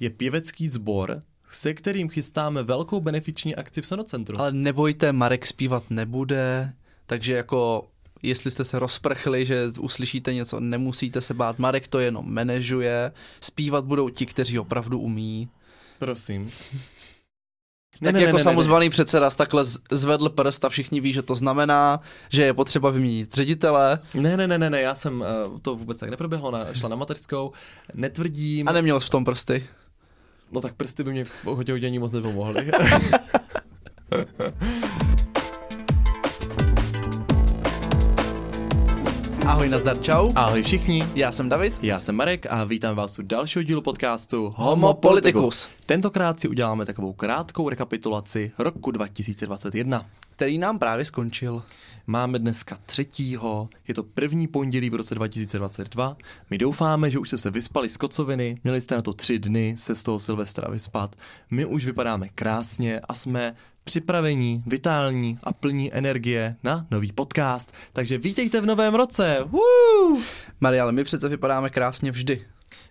je pěvecký sbor, se kterým chystáme velkou benefiční akci v Sonocentru. Ale nebojte, Marek zpívat nebude, takže jako jestli jste se rozprchli, že uslyšíte něco, nemusíte se bát. Marek to jenom manažuje, zpívat budou ti, kteří opravdu umí. Prosím. Ne, tak ne, jako ne, samozvaný ne, ne. předseda takhle zvedl prst a všichni ví, že to znamená, že je potřeba vyměnit ředitele. Ne, ne, ne, ne, ne, já jsem uh, to vůbec tak neproběhlo, na, šla na mateřskou, netvrdím. A neměl jsi v tom prsty? No tak prsty by mě v hodě udění moc nepomohly. Ahoj, nazdar, čau. Ahoj všichni. Já jsem David. Já jsem Marek a vítám vás u dalšího dílu podcastu Homo Politicus. Tentokrát si uděláme takovou krátkou rekapitulaci roku 2021. Který nám právě skončil. Máme dneska třetího, je to první pondělí v roce 2022. My doufáme, že už jste se vyspali z kocoviny, měli jste na to tři dny se z toho Silvestra vyspat. My už vypadáme krásně a jsme připravení, vitální a plní energie na nový podcast. Takže vítejte v novém roce. Woo! Maria, ale my přece vypadáme krásně vždy.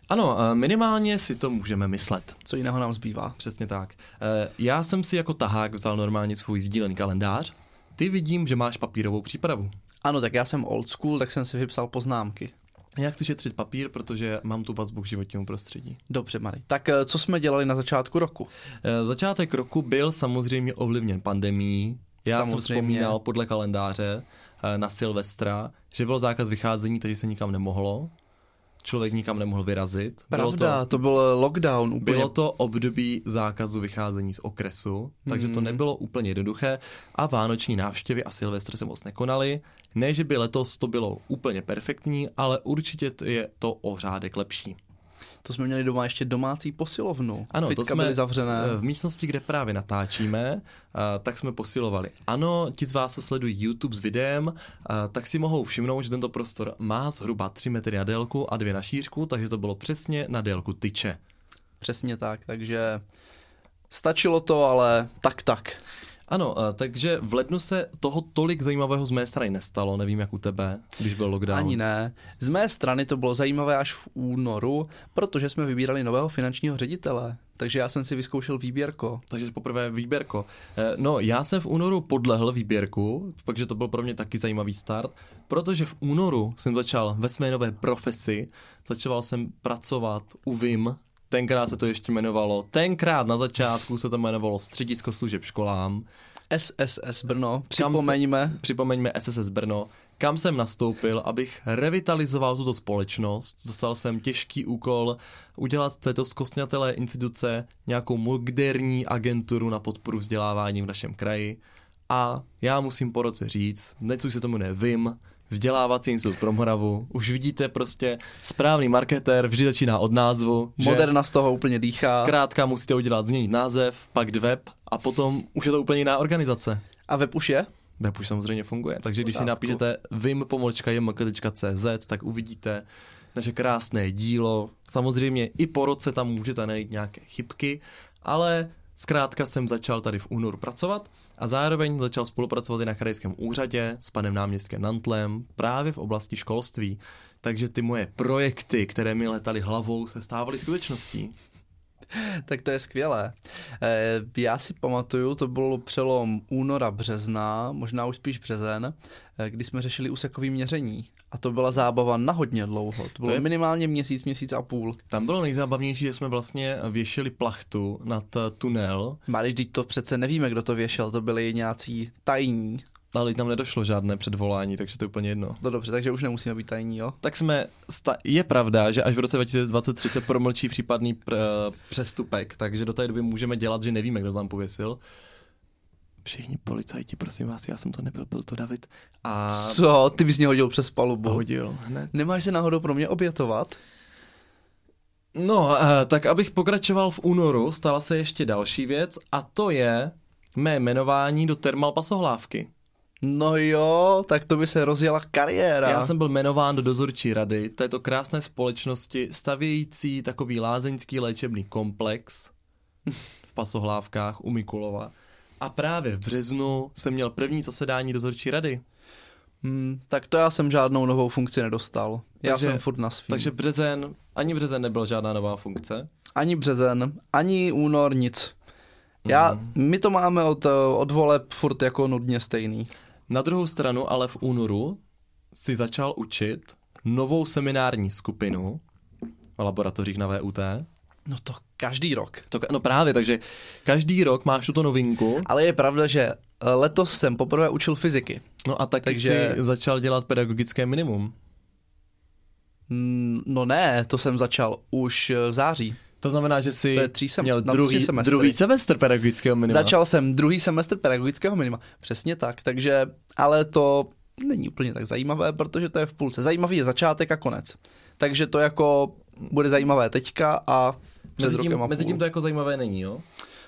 Ano, minimálně si to můžeme myslet. Co jiného nám zbývá. Přesně tak. Eh, já jsem si jako tahák vzal normálně svůj sdílený kalendář. Ty vidím, že máš papírovou přípravu. Ano, tak já jsem old school, tak jsem si vypsal poznámky. Já chci šetřit papír, protože mám tu vazbu k životnímu prostředí. Dobře, Mary. Tak eh, co jsme dělali na začátku roku? Eh, začátek roku byl samozřejmě ovlivněn pandemí. Já samozřejmě. jsem vzpomínal podle kalendáře na Silvestra, že byl zákaz vycházení, takže se nikam nemohlo člověk nikam nemohl vyrazit. Pravda, bylo to, to byl lockdown. Úplně. Bylo to období zákazu vycházení z okresu, takže to hmm. nebylo úplně jednoduché a vánoční návštěvy a Silvestr se moc nekonaly. Ne, že by letos to bylo úplně perfektní, ale určitě je to o řádek lepší. To jsme měli doma ještě domácí posilovnu. Ano, Fitka to jsme byly zavřené. v místnosti, kde právě natáčíme, tak jsme posilovali. Ano, ti z vás, co sledují YouTube s videem, tak si mohou všimnout, že tento prostor má zhruba 3 metry na délku a 2 na šířku, takže to bylo přesně na délku tyče. Přesně tak, takže stačilo to, ale tak tak. Ano, takže v lednu se toho tolik zajímavého z mé strany nestalo, nevím jak u tebe, když byl lockdown. Ani ne. Z mé strany to bylo zajímavé až v únoru, protože jsme vybírali nového finančního ředitele. Takže já jsem si vyzkoušel výběrko. Takže poprvé výběrko. Eh, no, já jsem v únoru podlehl výběrku, takže to byl pro mě taky zajímavý start, protože v únoru jsem začal ve své nové profesi, začal jsem pracovat u VIM, tenkrát se to ještě jmenovalo, tenkrát na začátku se to jmenovalo Středisko služeb školám. SSS Brno, připomeňme. Se, připomeňme SSS Brno, kam jsem nastoupil, abych revitalizoval tuto společnost. Dostal jsem těžký úkol udělat z této zkostňatelé instituce nějakou moderní agenturu na podporu vzdělávání v našem kraji. A já musím po roce říct, dnes už se tomu VIM, vzdělávací institut pro Moravu. Už vidíte prostě správný marketér, vždy začíná od názvu. Moderna z toho úplně dýchá. Zkrátka musíte udělat, změnit název, pak web a potom už je to úplně jiná organizace. A web už je? Web už samozřejmě funguje, takže když si napíšete vim.jmk.cz, tak uvidíte naše krásné dílo. Samozřejmě i po roce tam můžete najít nějaké chybky, ale zkrátka jsem začal tady v únoru pracovat a zároveň začal spolupracovat i na krajském úřadě s panem náměstkem Nantlem právě v oblasti školství. Takže ty moje projekty, které mi letaly hlavou, se stávaly skutečností. tak to je skvělé. Eh, já si pamatuju, to byl přelom února, března, možná už spíš březen, eh, kdy jsme řešili úsekový měření. A to byla zábava na hodně dlouho. To bylo to je... minimálně měsíc, měsíc a půl. Tam bylo nejzábavnější, že jsme vlastně věšili plachtu nad eh, tunel. Mali, to přece nevíme, kdo to věšel, to byli nějací tajní ale tam nedošlo žádné předvolání, takže to je úplně jedno. No dobře, takže už nemusíme být tajní, jo? Tak jsme, sta- je pravda, že až v roce 2023 se promlčí případný pr- přestupek, takže do té doby můžeme dělat, že nevíme, kdo tam pověsil. Všichni policajti, prosím vás, já jsem to nebyl, byl to David. A... Co? Ty bys mě hodil přes palubu. Hodil, hned. Nemáš se náhodou pro mě obětovat? No, eh, tak abych pokračoval v únoru, stala se ještě další věc a to je mé jmenování do termal pasohlávky. No jo, tak to by se rozjela kariéra. Já jsem byl jmenován do dozorčí rady této krásné společnosti stavějící takový lázeňský léčebný komplex v Pasohlávkách u Mikulova. A právě v březnu jsem měl první zasedání dozorčí rady. Hmm, tak to já jsem žádnou novou funkci nedostal. Já takže, jsem furt na svým. Takže březen, ani březen nebyl žádná nová funkce. ani březen, ani únor, nic. Já, Mhm. my to máme od, od voleb furt jako nudně stejný. Na druhou stranu ale v únoru si začal učit novou seminární skupinu v laboratořích na VUT. No to každý rok. To, no právě, takže každý rok máš tuto novinku, Ale je pravda, že eh, letos jsem poprvé učil fyziky. no a taky Takže- si začal dělat pedagogické minimum. Mm, No ne, to jsem začal už eh, v září. To znamená, že jsi To je tří sem- měl druhý, semestry. druhý semestr pedagogického minima. Začal jsem druhý semestr pedagogického minima. Přesně tak, takže, ale to není úplně tak zajímavé, protože to je v půlce. Zajímavý je začátek a konec. Takže to jako bude zajímavé teďka a před Mezi rokem tím, a mezi půl. tím to jako zajímavé není, jo?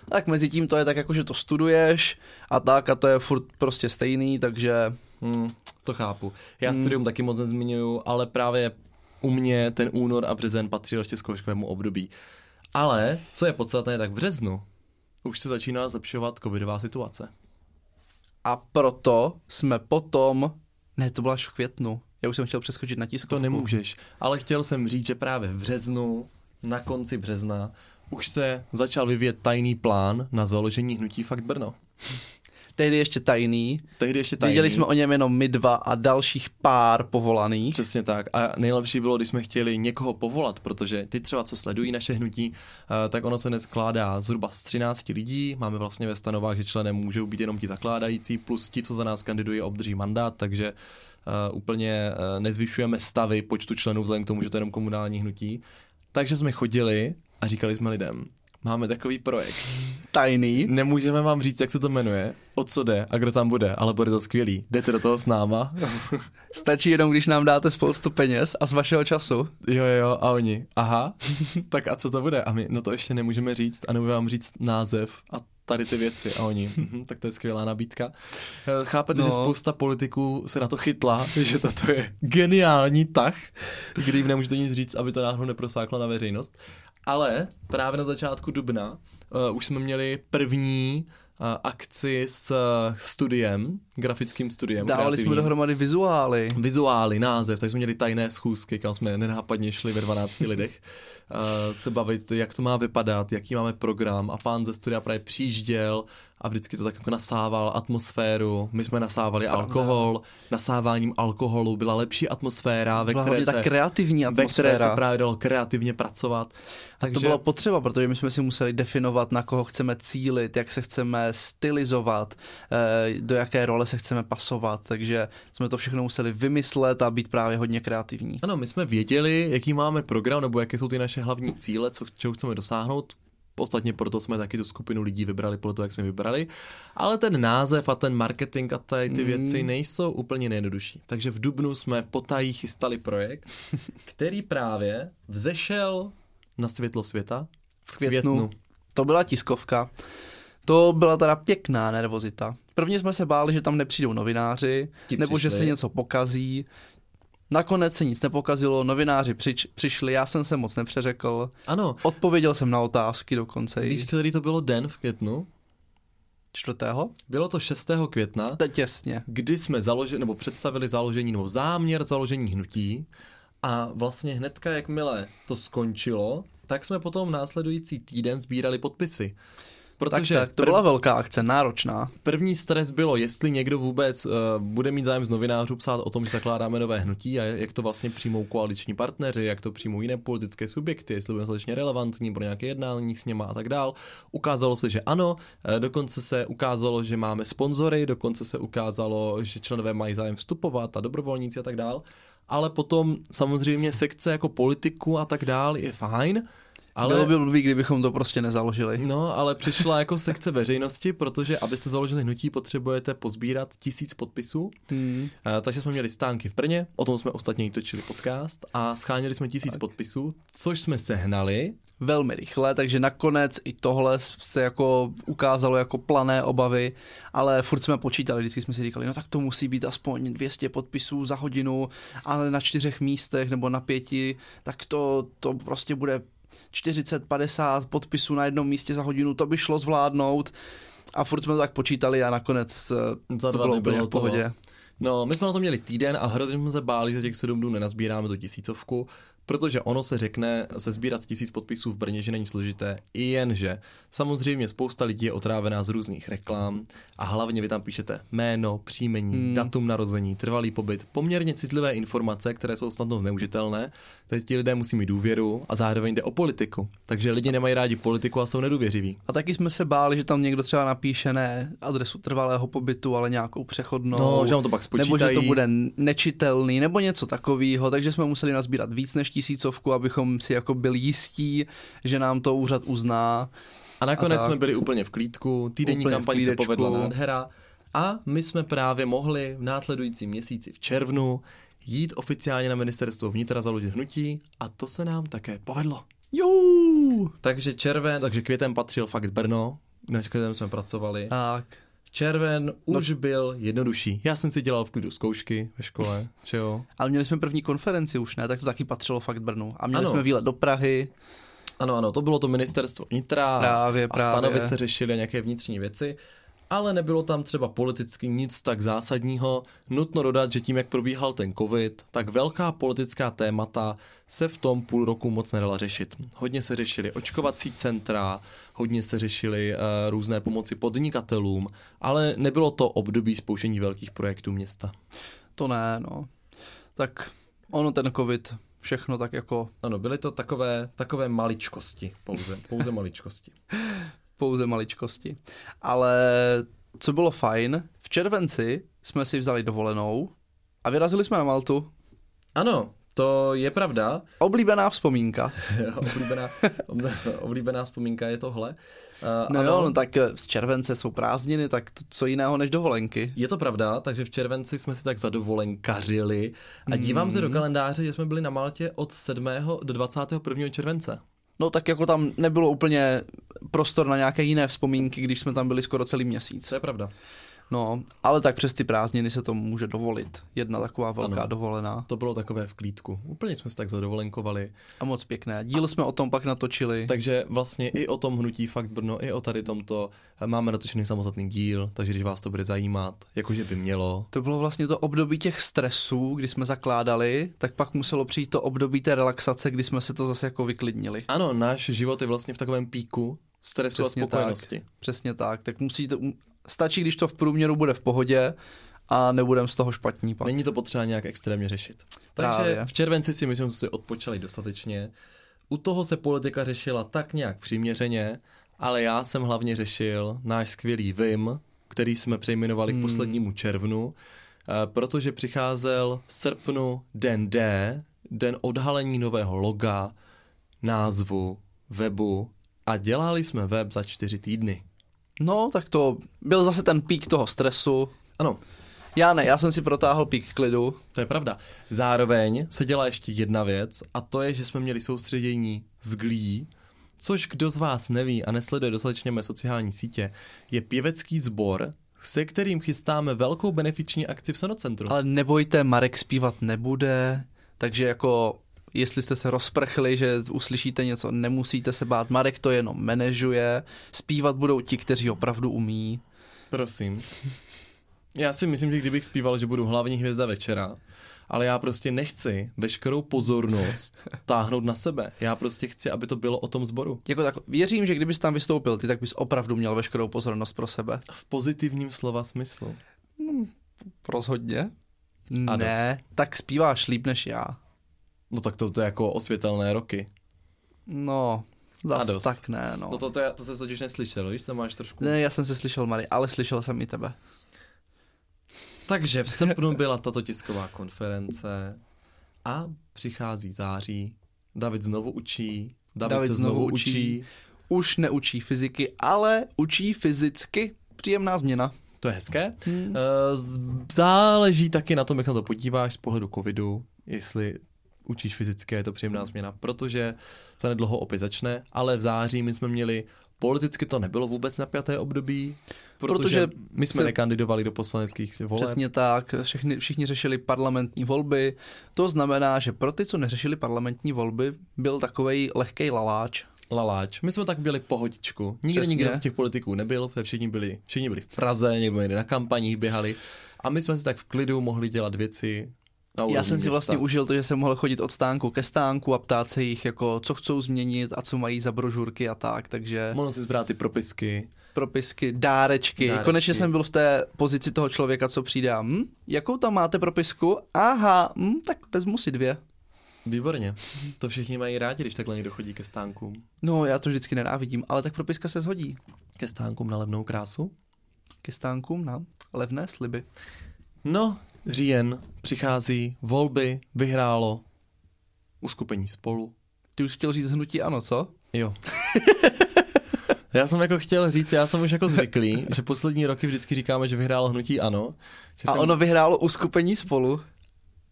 Tak mezi tím to je tak jako, že to studuješ a tak a to je furt prostě stejný, takže Hmm, to chápu. Já Hmm. studium taky moc nezmiňuju, ale právě u mě ten únor a březen patřil ještě zkouškovému období. Ale, co je podstatné, tak v březnu už se začíná zlepšovat covidová situace. a proto jsme potom, ne to bylo až v květnu, já už jsem chtěl přeskočit na tiskovku. To nemůžeš. Ale chtěl jsem říct, že právě v březnu, na konci března, už se začal vyvíjet tajný plán na založení hnutí Fakt Brno. Tehdy ještě tajný, Tehdy ještě tajný. věděli jsme o něm jenom my dva a dalších pár povolaných. Přesně tak. A nejlepší bylo, když jsme chtěli někoho povolat, protože ty třeba, co sledují naše hnutí, eh, tak ono se neskládá zhruba z 13 lidí. Máme vlastně ve stanovách, že členem můžou být jenom ti zakládající, plus ti, co za nás kandidují a obdrží mandát, takže uh, úplně uh, nezvyšujeme stavy počtu členů vzhledem k tomu, že to je jenom komunální hnutí. Takže jsme chodili a říkali jsme lidem, máme takový projekt. Tajný. Nemůžeme vám říct, jak se to jmenuje, o co jde a kdo tam bude, ale bude to skvělý. Jdete do toho s náma? Stačí jenom, když nám dáte spoustu peněz a z vašeho času. Jo, jo, a oni, aha, tak a co to bude? A my, no to ještě nemůžeme říct a nemůžeme vám říct název a tady ty věci. A oni, mhm, tak to je skvělá nabídka. Eh, Chápete, No. že spousta politiků se na to chytla, že toto je geniální tah, kdy jim nemůžete nic říct, aby to náhodou neprosáklo na veřejnost. Ale právě na začátku dubna uh, už jsme měli první uh, akci s uh, studiem, grafickým studiem. Dávali jsme kreativním dohromady vizuály. vizuály, název, tak jsme měli tajné schůzky, kam jsme nenápadně šli ve 12 lidech uh, se bavit, jak to má vypadat, jaký máme program a pán ze studia právě přijížděl a vždycky to tak jako nasával atmosféru, my jsme nasávali Pravda. alkohol, nasáváním alkoholu byla lepší atmosféra, ve Byla které, se, ta kreativní ve které se atmosféra. právě dalo kreativně pracovat. A to bylo potřeba, protože my jsme si museli definovat, na koho chceme cílit, jak se chceme stylizovat, eh, do jaké role se chceme pasovat, takže jsme to všechno museli vymyslet a být právě hodně kreativní. Ano, my jsme věděli, jaký máme program, nebo jaké jsou ty naše hlavní cíle, co, čeho chceme dosáhnout. Ostatně proto jsme taky tu skupinu lidí vybrali, podle toho, jak jsme vybrali. Ale ten název a ten marketing a tady ty Mm. věci nejsou úplně nejjednodušší. Takže v Dubnu jsme potají chystali projekt, který právě vzešel na světlo světa v květnu. To byla tiskovka. To byla teda pěkná nervozita. Prvně jsme se báli, že tam nepřijdou novináři, Ti nebo že přišli. se něco pokazí. Nakonec se nic nepokazilo, novináři přič, přišli, já jsem se moc nepřeřekl. Ano, Odpověděl jsem na otázky dokonce víš, který to bylo den v květnu? čtvrtého. Bylo to 6. května, Teď těsně. kdy jsme založili, nebo představili založení, nebo záměr založení hnutí a vlastně hnedka, jakmile to skončilo, tak jsme potom následující týden sbírali podpisy. Protože tak, tak, to prv- byla velká akce, náročná. první stres bylo, jestli někdo vůbec uh, bude mít zájem z novinářů psát o tom, že zakládáme nové hnutí a jak to vlastně přijmou koaliční partneři, jak to přijmou jiné politické subjekty, jestli budeme dostatečně relevantní pro nějaké jednání s něma a tak dál. Ukázalo se, že ano, eh, dokonce se ukázalo, že máme sponzory, dokonce se ukázalo, že členové mají zájem vstupovat a dobrovolníci a tak dál. Ale potom samozřejmě sekce jako politiku a tak dál je fajn, ale... Bylo by blbý, kdybychom to prostě nezaložili. No, ale přišla jako sekce veřejnosti, protože abyste založili hnutí, potřebujete pozbírat tisíc podpisů. Hmm. Eh, takže jsme měli stánky v Brně, o tom jsme ostatně i točili podcast a scháněli jsme tisíc Tak. podpisů, což jsme sehnali. Velmi rychle, takže nakonec i tohle se jako ukázalo jako plané obavy, ale furt jsme počítali, vždycky jsme si říkali, no tak to musí být aspoň 200 podpisů za hodinu, ale na čtyřech místech nebo na pěti, tak to, to prostě bude 40-50 podpisů na jednom místě za hodinu, to by šlo zvládnout. A furt jsme to tak počítali a nakonec eh, Za to dva bylo dny úplně bylo v pohodě. No, my jsme na to měli týden a hrozně jsme se báli, že těch sedm dnů nenazbíráme tu tisícovku, protože ono se řekne, se sbírat tisíc podpisů v Brně, že není složité, i jenže samozřejmě spousta lidí je otrávená z různých reklam a hlavně vy tam píšete jméno, příjmení, hmm. datum narození, trvalý pobyt, poměrně citlivé informace, které jsou snadno zneužitelné, teď ti lidé musí mít důvěru a zároveň jde o politiku. Takže lidi nemají rádi politiku a jsou nedůvěřiví. A taky jsme se báli, že tam někdo třeba napíše ne adresu trvalého pobytu, ale nějakou přechodnou. No, že to pak spočítají. Nebo že to bude nečitelný, nebo něco takového, takže jsme museli nazbírat víc než tisícovku, abychom si jako byli jistí, že nám to úřad uzná. A nakonec a jsme byli úplně v klídku, týdenní úplně kampaň se povedla nádhera a my jsme právě mohli v následujícím měsíci v červnu jít oficiálně na ministerstvo vnitra založit hnutí a to se nám také povedlo. Jo! Takže červen, takže květem patřil fakt Brno, na kterém jsme pracovali. Tak. Červen no. už byl jednodušší. Já jsem si dělal v klidu zkoušky ve škole, že jo. Ale měli jsme první konferenci už, ne? Tak to taky patřilo fakt Brnu. A měli ano. jsme výlet do Prahy. Ano, ano, to bylo to ministerstvo vnitra právě, a právě. stanovy se řešily nějaké vnitřní věci ale nebylo tam třeba politicky nic tak zásadního. Nutno dodat, že tím, jak probíhal ten covid, tak velká politická témata se v tom půl roku moc nedala řešit. Hodně se řešily očkovací centra, hodně se řešily uh, různé pomoci podnikatelům, ale nebylo to období spouštění velkých projektů města. To ne, no. Tak ono ten covid všechno tak jako... Ano, byly to takové, takové maličkosti, pouze, pouze maličkosti. pouze maličkosti. Ale co bylo fajn, v červenci jsme si vzali dovolenou a vyrazili jsme na Maltu. Ano, to je pravda. Oblíbená vzpomínka. oblíbená, oblíbená vzpomínka je tohle. Uh, no ano, jo, no tak z července jsou prázdniny, tak to, co jiného než dovolenky. Je to pravda, takže v červenci jsme si tak zadovolenkařili a dívám mm. se do hmm. kalendáře, že jsme byli na Maltě od 7. do 21. července. No tak jako tam nebylo úplně prostor na nějaké jiné vzpomínky, když jsme tam byli skoro celý měsíc. To je pravda. No, ale tak přes ty prázdniny se to může dovolit. Jedna taková velká ano, dovolená. To bylo takové v klídku. Úplně jsme se tak zadovolenkovali. A moc pěkné. Díl jsme o tom pak natočili. Takže vlastně i o tom hnutí Fakt Brno, i o tady tomto máme natočený samostatný díl, takže když vás to bude zajímat, jakože by mělo. To bylo vlastně to období těch stresů, kdy jsme zakládali, tak pak muselo přijít to období té relaxace, kdy jsme se to zase jako vyklidnili. Ano, náš život je vlastně v takovém píku, stresu Přesně a spokojenosti. Tak. Přesně tak. Tak musíte, stačí, když to v průměru bude v pohodě a nebudeme z toho špatní pak. Není to potřeba nějak extrémně řešit. Takže Právě. v červenci si myslím, že si odpočali dostatečně. U toho se politika řešila tak nějak přiměřeně, ale já jsem hlavně řešil náš skvělý Vim, který jsme přejmenovali hmm. k poslednímu červnu, eh, protože přicházel v srpnu den D, den odhalení nového loga, názvu, webu a dělali jsme web za čtyři týdny. No, tak to byl zase ten pík toho stresu. Ano. Já ne, já jsem si protáhl pík klidu. To je pravda. Zároveň se dělá ještě jedna věc a to je, že jsme měli soustředění z Glee, což kdo z vás neví a nesleduje dostatečně mé sociální sítě, je pěvecký sbor, se kterým chystáme velkou benefiční akci v Sonocentru. Ale nebojte, Marek zpívat nebude, takže jako jestli jste se rozprchli, že uslyšíte něco, nemusíte se bát. Marek to jenom manažuje, zpívat budou ti, kteří opravdu umí. Prosím. Já si myslím, že kdybych zpíval, že budu hlavní hvězda večera, ale já prostě nechci veškerou pozornost táhnout na sebe. Já prostě chci, aby to bylo o tom zboru. Jako tak, věřím, že kdybys tam vystoupil ty, tak bys opravdu měl veškerou pozornost pro sebe. V pozitivním slova smyslu. Hmm, rozhodně. A ne, dost. tak zpíváš líp než já. No tak to, to je jako osvětelné roky. No, zase tak ne, no. No to, to, to se totiž neslyšel, víš, to máš trošku... Ne, já jsem se slyšel, Mary, ale slyšel jsem i tebe. Takže v srpnu byla tato tisková konference a přichází září. David znovu učí, David, David se znovu, znovu učí. učí. Už neučí fyziky, ale učí fyzicky. Příjemná změna. To je hezké. Hmm. Záleží taky na tom, jak na to podíváš z pohledu covidu, jestli učíš fyzicky, je to příjemná změna, protože se nedlouho opět začne, ale v září my jsme měli, politicky to nebylo vůbec napjaté období, protože, protože my jsme se... nekandidovali do poslaneckých voleb. Přesně tak, všichni, všichni řešili parlamentní volby, to znamená, že pro ty, co neřešili parlamentní volby, byl takový lehký laláč. Laláč. My jsme tak byli pohodičku. Nikdy nikdo z těch politiků nebyl, všichni byli, všichni byli v Praze, někdo někde na kampaních běhali a my jsme si tak v klidu mohli dělat věci, Já jsem si města. vlastně užil to, že jsem mohl chodit od stánku ke stánku a ptát se jich, jako, co chcou změnit a co mají za brožurky a tak, takže... Mohl si zbrát ty propisky. Propisky, dárečky. dárečky. Konečně jsem byl v té pozici toho člověka, co přijde. Hm, jakou tam máte propisku? Aha, hm, tak vezmu si dvě. Výborně. To všichni mají rádi, když takhle někdo chodí ke stánkům. No, já to vždycky nenávidím, ale tak propiska se zhodí. Ke stánkům na levnou krásu? Ke stánkům na levné sliby. No, říjen, přichází, volby, vyhrálo, uskupení spolu. Ty už chtěl říct hnutí ano, co? Jo. Já jsem jako chtěl říct, já jsem už jako zvyklý, že poslední roky vždycky říkáme, že vyhrálo hnutí ano. Že a jsem... ono vyhrálo uskupení spolu.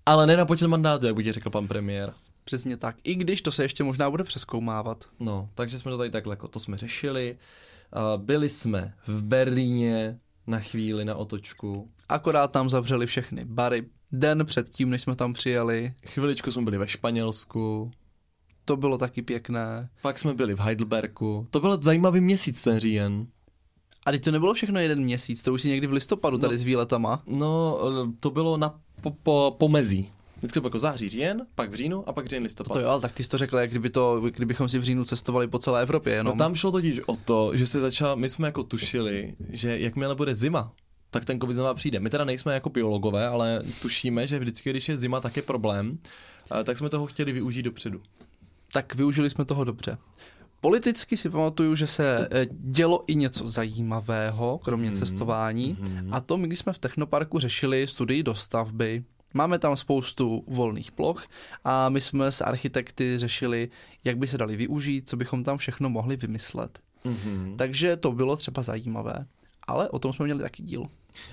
Ale ne na počet mandátu, jak by řekl pan premiér. Přesně tak. I když to se ještě možná bude přeskoumávat. No, takže jsme to tady takhle, jako to jsme řešili. Byli jsme v Berlíně na chvíli, na otočku. Akorát tam zavřeli všechny bary. Den předtím, než jsme tam přijeli. Chviličku jsme byli ve Španělsku. To bylo taky pěkné. Pak jsme byli v Heidelbergu. To byl zajímavý měsíc ten říjen. A teď to nebylo všechno jeden měsíc, to už si někdy v listopadu tady no, s výletama. No, to bylo na po, po, pomezí. Vždycky jako září, říjen, pak v říjnu a pak říjen listopad. To jo, ale tak ty jsi to řekl, jak kdyby to, kdybychom si v říjnu cestovali po celé Evropě jenom. No tam šlo totiž o to, že se začal, my jsme jako tušili, že jakmile bude zima, tak ten covid znova přijde. My teda nejsme jako biologové, ale tušíme, že vždycky, když je zima, tak je problém, tak jsme toho chtěli využít dopředu. Tak využili jsme toho dobře. Politicky si pamatuju, že se eh, dělo i něco zajímavého, kromě mm, cestování. Mm. A to my, když jsme v Technoparku řešili studii dostavby, Máme tam spoustu volných ploch a my jsme s architekty řešili, jak by se dali využít, co bychom tam všechno mohli vymyslet. Mm-hmm. Takže to bylo třeba zajímavé. Ale o tom jsme měli taky díl.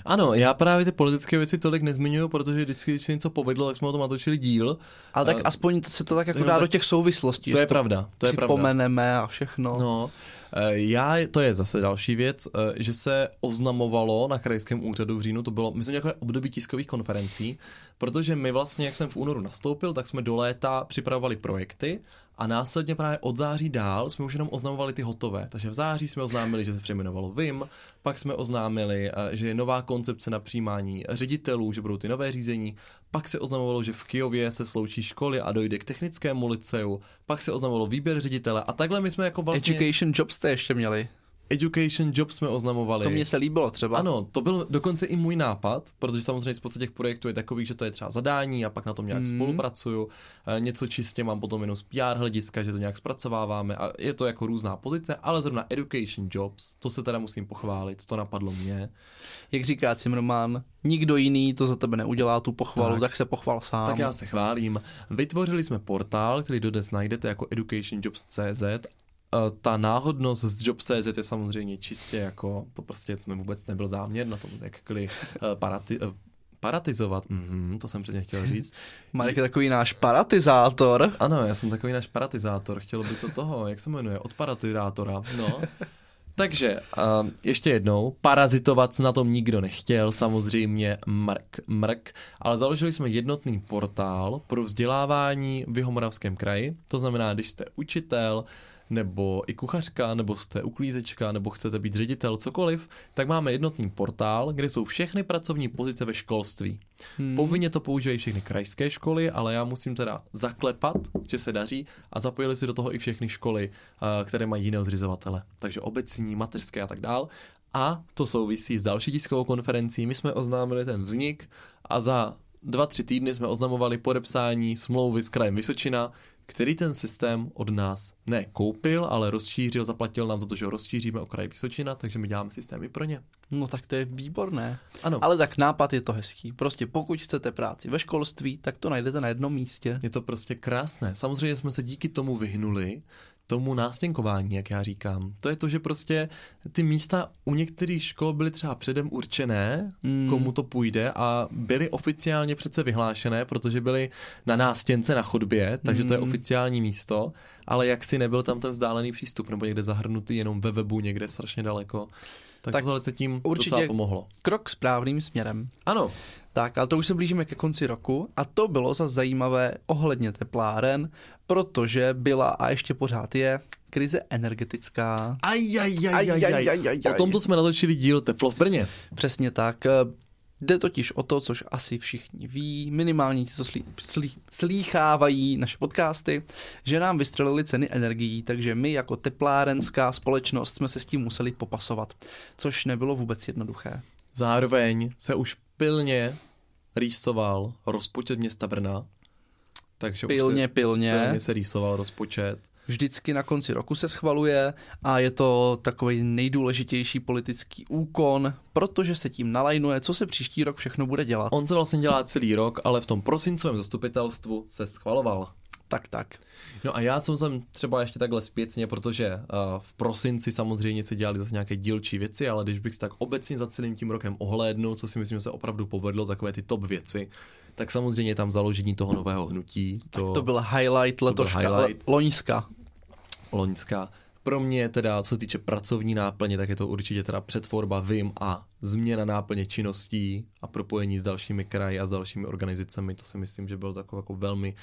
Ano, já právě ty politické věci tolik nezmiňuju, protože vždycky, když se něco povedlo, tak jsme o tom natočili díl. Ale tak uh, aspoň se to tak jako dá tak, do těch souvislostí. To je pravda, to je pravda. a všechno. No, Eh, já, to je zase další věc, eh, že se oznamovalo na krajském úřadu v říjnu, to bylo, myslím, nějaké období tiskových konferencí, protože my vlastně, jak jsem v únoru nastoupil, tak jsme do léta připravovali projekty a následně právě od září dál jsme už jenom oznamovali ty hotové. Takže v září jsme oznámili, že se přejmenovalo VIM, pak jsme oznámili, eh, že je nová koncepce na přijímání ředitelů, že budou ty nové řízení, pak se oznamovalo, že v Kijově se sloučí školy a dojde k technickému liceu, pak se oznamovalo výběr ředitele a takhle my jsme jako vlastně... Education Jobs jste ještě měli. Education Job jsme oznamovali. To mě se líbilo třeba. Ano, to byl dokonce i můj nápad, protože samozřejmě spousta těch projektů je takový, že to je třeba zadání a pak na tom nějak mm. spolupracuju. E, něco čistě mám potom jenom z PR hlediska, že to nějak zpracováváme a je to jako různá pozice, ale zrovna Education Jobs, to se teda musím pochválit, to napadlo mě. Jak říká Cimrman, nikdo jiný to za tebe neudělá tu pochvalu, tak, tak se pochval sám. Tak já se chválím. Vytvořili jsme portál, který dodnes najdete jako educationjobs.cz ta náhodnost z Jobs.cz je samozřejmě čistě jako, to prostě to vůbec nebyl záměr na tom, jakkoliv uh, parati, uh, paratizovat, mm-hmm, to jsem přesně chtěl říct. Marek je takový náš paratizátor. Ano, já jsem takový náš paratizátor, chtěl by to toho, jak se jmenuje, od paratizátora, no. Takže uh, ještě jednou, parazitovat na tom nikdo nechtěl, samozřejmě mrk, mrk, ale založili jsme jednotný portál pro vzdělávání v Jihomoravském kraji, to znamená, když jste učitel, nebo i kuchařka, nebo jste uklízečka, nebo chcete být ředitel, cokoliv, tak máme jednotný portál, kde jsou všechny pracovní pozice ve školství. Hmm. Povinně to používají všechny krajské školy, ale já musím teda zaklepat, že se daří a zapojili si do toho i všechny školy, eh, které mají jiného zřizovatele. Takže obecní, mateřské a tak dál. A to souvisí s další tiskovou konferencí. My jsme oznámili ten vznik a za dva, tři týdny jsme oznamovali podepsání smlouvy s krajem Vysočina, který ten systém od nás ne koupil, ale rozšířil, zaplatil nám za to, že ho rozšíříme o kraj Vysočina, takže my děláme systémy pro ně. No tak to je výborné. Ano. Ale tak nápad je to hezký. Prostě pokud chcete práci ve školství, tak to najdete na jednom místě. Je to prostě krásné. Samozřejmě jsme se díky tomu vyhnuli tomu nástěnkování, jak já říkám. To je to, že prostě ty místa u některých škol byly třeba předem určené, mm. komu to půjde a byly oficiálně přece vyhlášené, protože byly na nástěnce na chodbě, takže mm. to je hmm. oficiální místo, ale jak si nebyl tam ten vzdálený přístup nebo někde zahrnutý jenom ve webu někde strašně daleko. Tak, tak tohle se tím určitě docela pomohlo. krok správným směrem. Ano. Tak, ale to už se blížíme ke konci roku a to bylo za zajímavé ohledně tepláren, protože byla a ještě pořád je krize energetická. Aj, aj, aj, aj, aj, aj, aj, aj. O tomto jsme natočili díl Teplo v Brně. Přesně tak. Jde totiž o to, což asi všichni ví, minimálně ti, co slí, slí, slýchávají naše podcasty, že nám vystřelili ceny energií, takže my jako teplárenská společnost jsme se s tím museli popasovat, což nebylo vůbec jednoduché. Zároveň se už pilně rýsoval rozpočet města Brna. Takže pilně, se, pilně. pilně se rýsoval rozpočet. Vždycky na konci roku se schvaluje a je to takový nejdůležitější politický úkon, protože se tím nalajnuje, co se příští rok všechno bude dělat. On se vlastně dělá celý rok, ale v tom prosincovém zastupitelstvu se schvaloval. Tak, tak. No a já jsem sem třeba ještě takhle zpětně, protože uh, v prosinci samozřejmě se dělali zase nějaké dílčí věci, ale když bych se tak obecně za celým tím rokem ohlédnul, co si myslím, že se opravdu povedlo, takové ty top věci, tak samozřejmě tam založení toho nového hnutí. To, to byl highlight letoška, byl highlight. loňska. Loňska. Pro mě teda, co se týče pracovní náplně, tak je to určitě teda přetvorba VIM a změna náplně činností a propojení s dalšími kraji a s dalšími organizacemi. To si myslím, že bylo takové jako velmi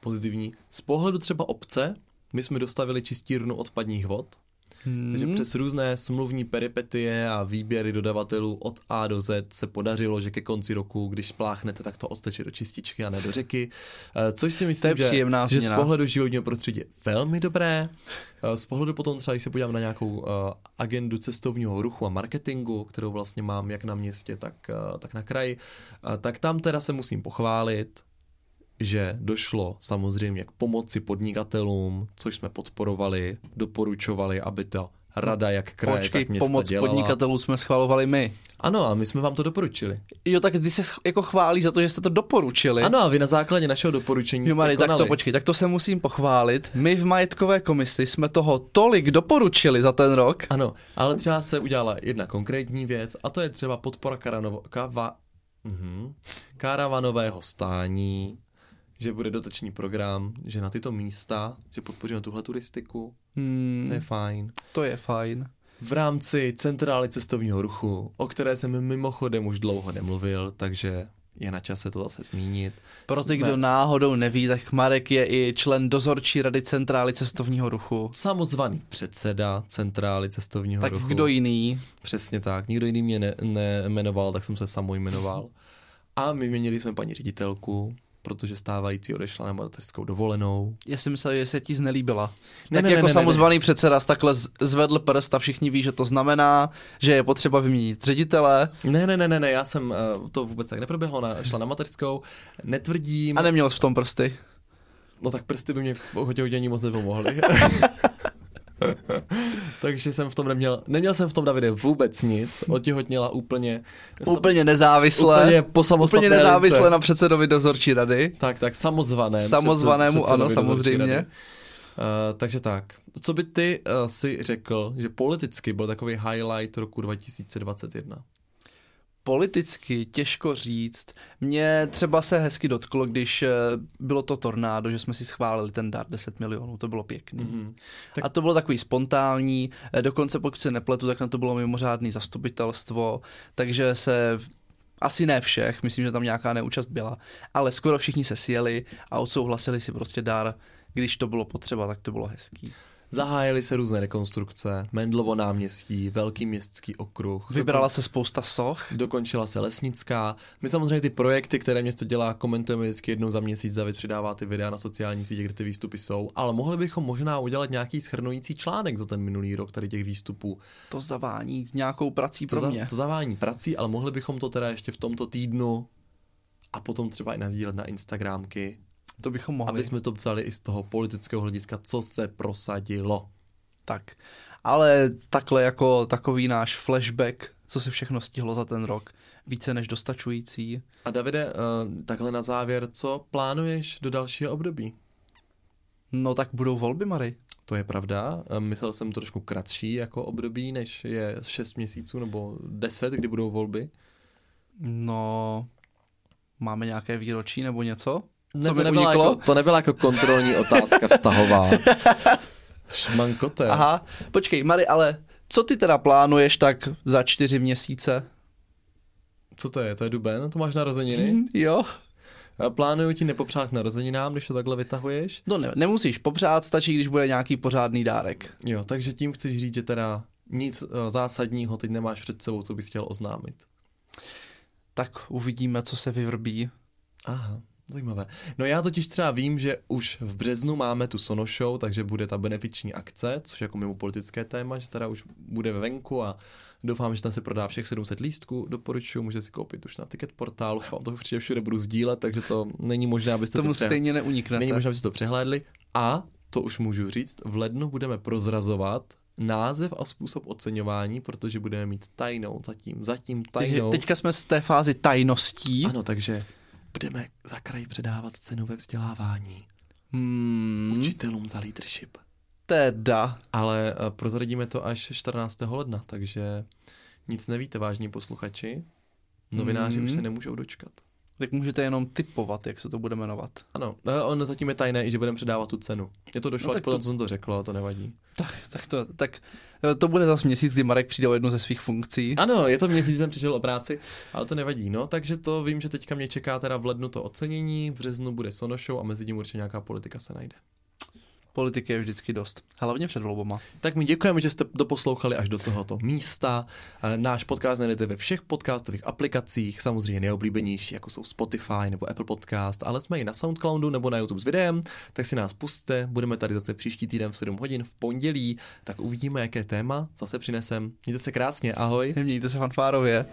pozitivní. Z pohledu třeba obce, my jsme dostavili čistírnu odpadních vod, Hmm. Takže přes různé smluvní peripetie a výběry dodavatelů od A do Z se podařilo, že ke konci roku, když spláchnete, tak to odteče do čističky a ne do řeky. Eh, což si myslím, že, že z pohledu životního prostředí je velmi dobré. Eh, z pohledu potom třeba, když se podívám na nějakou eh, agendu cestovního ruchu a marketingu, kterou vlastně mám jak na městě, tak, tak na kraji, tak tam teda se musím pochválit, že došlo samozřejmě k pomoci podnikatelům, což jsme podporovali, doporučovali, aby to rada jak kraje, Počkej, tak města pomoc dělala. podnikatelů jsme schvalovali my. Ano, a my jsme vám to doporučili. Jo, tak ty se jako chválí za to, že jste to doporučili. Ano, a vy na základě našeho doporučení jo, Mari, tak to počkej, tak to se musím pochválit. My v majetkové komisi jsme toho tolik doporučili za ten rok. Ano, ale třeba se udělala jedna konkrétní věc a to je třeba podpora karanovo, kava, uh-huh, karavanového stání že bude dotační program, že na tyto místa, že podpoříme tuhle turistiku. Hmm, to je fajn. To je fajn. V rámci centrály cestovního ruchu, o které jsem mimochodem už dlouho nemluvil, takže je na čase to zase zmínit. Pro ty, Jsme... kdo náhodou neví, tak Marek je i člen dozorčí rady Centrály cestovního ruchu. Samozvaný předseda Centrály cestovního tak ruchu. Tak kdo jiný? Přesně tak. Nikdo jiný mě nejmenoval, ne tak jsem se samo jmenoval. A my měnili jsme paní ředitelku, protože stávající odešla na mateřskou dovolenou. Já si myslel, že se ti znelíbila. Ne, tak ne, jako ne, samozvaný ne, ne. předseda takhle zvedl prst a všichni ví, že to znamená, že je potřeba vyměnit ředitele. Ne, ne, ne, ne, ne, já jsem uh, to vůbec tak neproběhlo, na, šla na mateřskou, netvrdím. A neměl jsi v tom prsty? No tak prsty by mě v hodě hodě moc nepomohly. Takže jsem v tom neměl, neměl jsem v tom Davide vůbec nic, otihotněla úplně. Úplně nezávisle. Úplně Úplně nezávisle lince. na předsedovi dozorčí rady. Tak, tak, samozvaném. Samozvanému, ano, samozřejmě. Uh, takže tak. Co by ty uh, si řekl, že politicky byl takový highlight roku 2021? Politicky těžko říct. Mně třeba se hezky dotklo, když eh, bylo to tornádo, že jsme si schválili ten dar 10 milionů, to bylo pěkný. Mm-hmm. Tak... A to bylo takový spontánní, eh, dokonce pokud se nepletu, tak na to bylo mimořádný zastupitelstvo, takže se asi ne všech, myslím, že tam nějaká neúčast byla, ale skoro všichni se sjeli a odsouhlasili si prostě dar, když to bylo potřeba, tak to bylo hezký. Zahájily se různé rekonstrukce, Mendlovo náměstí, Velký městský okruh. Vybrala dokon... se spousta soch. Dokončila se Lesnická. My samozřejmě ty projekty, které město dělá, komentujeme vždycky jednou za měsíc, David přidává ty videa na sociální sítě, kde ty výstupy jsou, ale mohli bychom možná udělat nějaký schrnující článek za ten minulý rok tady těch výstupů. To zavání s nějakou prací to pro za, mě. To zavání prací, ale mohli bychom to teda ještě v tomto týdnu a potom třeba i nazdílet na Instagramky, to bychom mohli. Aby jsme to vzali i z toho politického hlediska, co se prosadilo. Tak, ale takhle jako takový náš flashback, co se všechno stihlo za ten rok, více než dostačující. A Davide, eh, takhle na závěr, co plánuješ do dalšího období? No tak budou volby, Mary. To je pravda. Eh, myslel jsem trošku kratší jako období, než je 6 měsíců nebo 10, kdy budou volby. No, máme nějaké výročí nebo něco? Ne, to, nebyla jako, to nebyla jako kontrolní otázka vztahová. Šmankote. Aha, počkej, Mary, ale co ty teda plánuješ tak za čtyři měsíce? Co to je? To je duben? To máš narozeniny? Mm, jo. Plánuju ti nepopřát k narozeninám, když to takhle vytahuješ? No ne, nemusíš popřát, stačí, když bude nějaký pořádný dárek. Jo, takže tím chceš říct, že teda nic uh, zásadního teď nemáš před sebou, co bys chtěl oznámit. tak uvidíme, co se vyvrbí. Aha, zajímavé. No já totiž třeba vím, že už v březnu máme tu Sono Show, takže bude ta benefiční akce, což jako mimo politické téma, že teda už bude ve venku a doufám, že tam se prodá všech 700 lístků. Doporučuji, můžete si koupit už na ticket portálu, já vám to určitě všude budu sdílet, takže to není možné, abyste Tomu to pře... stejně neuniknete. Není možné, abyste to přehlédli. A to už můžu říct, v lednu budeme prozrazovat název a způsob oceňování, protože budeme mít tajnou zatím, zatím Takže tajnou. Teďka jsme v té fázi tajností. Ano, takže budeme za kraj předávat cenu ve vzdělávání Hmm, učitelům za leadership. teda. Ale eh, prozradíme to až 14. ledna, takže nic nevíte, vážní posluchači. Novináři Hmm. už se nemůžou dočkat. Tak můžete jenom typovat, jak se to bude jmenovat. Ano, ale on zatím je tajné, i že budeme předávat tu cenu. Je to došlo No no, potom, to- co jsem to řekl, to nevadí. Tak, tak, to, tak eh, to bude zase měsíc, kdy Marek přijde o jednu ze svých funkcí. Ano, je to měsíc, jsem přišel o práci, ale to nevadí. No, takže to vím, že teďka mě čeká teda v lednu to ocenění, v březnu bude Sono Show a mezi tím určitě nějaká politika se najde. Politiky je vždycky dost. Hlavně před volbama. Tak my děkujeme, že jste doposlouchali až do tohoto místa. Eh, Náš podcast najdete ve všech podcastových aplikacích, samozřejmě nejoblíbenější, jako jsou Spotify nebo Apple Podcast, ale jsme i na Soundcloudu nebo na YouTube s videem, tak si nás puste. Budeme tady zase příští týden v 7 hodin v pondělí, tak uvidíme, jaké téma zase přinesem. Mějte se krásně, ahoj. Mějte se fanfárově.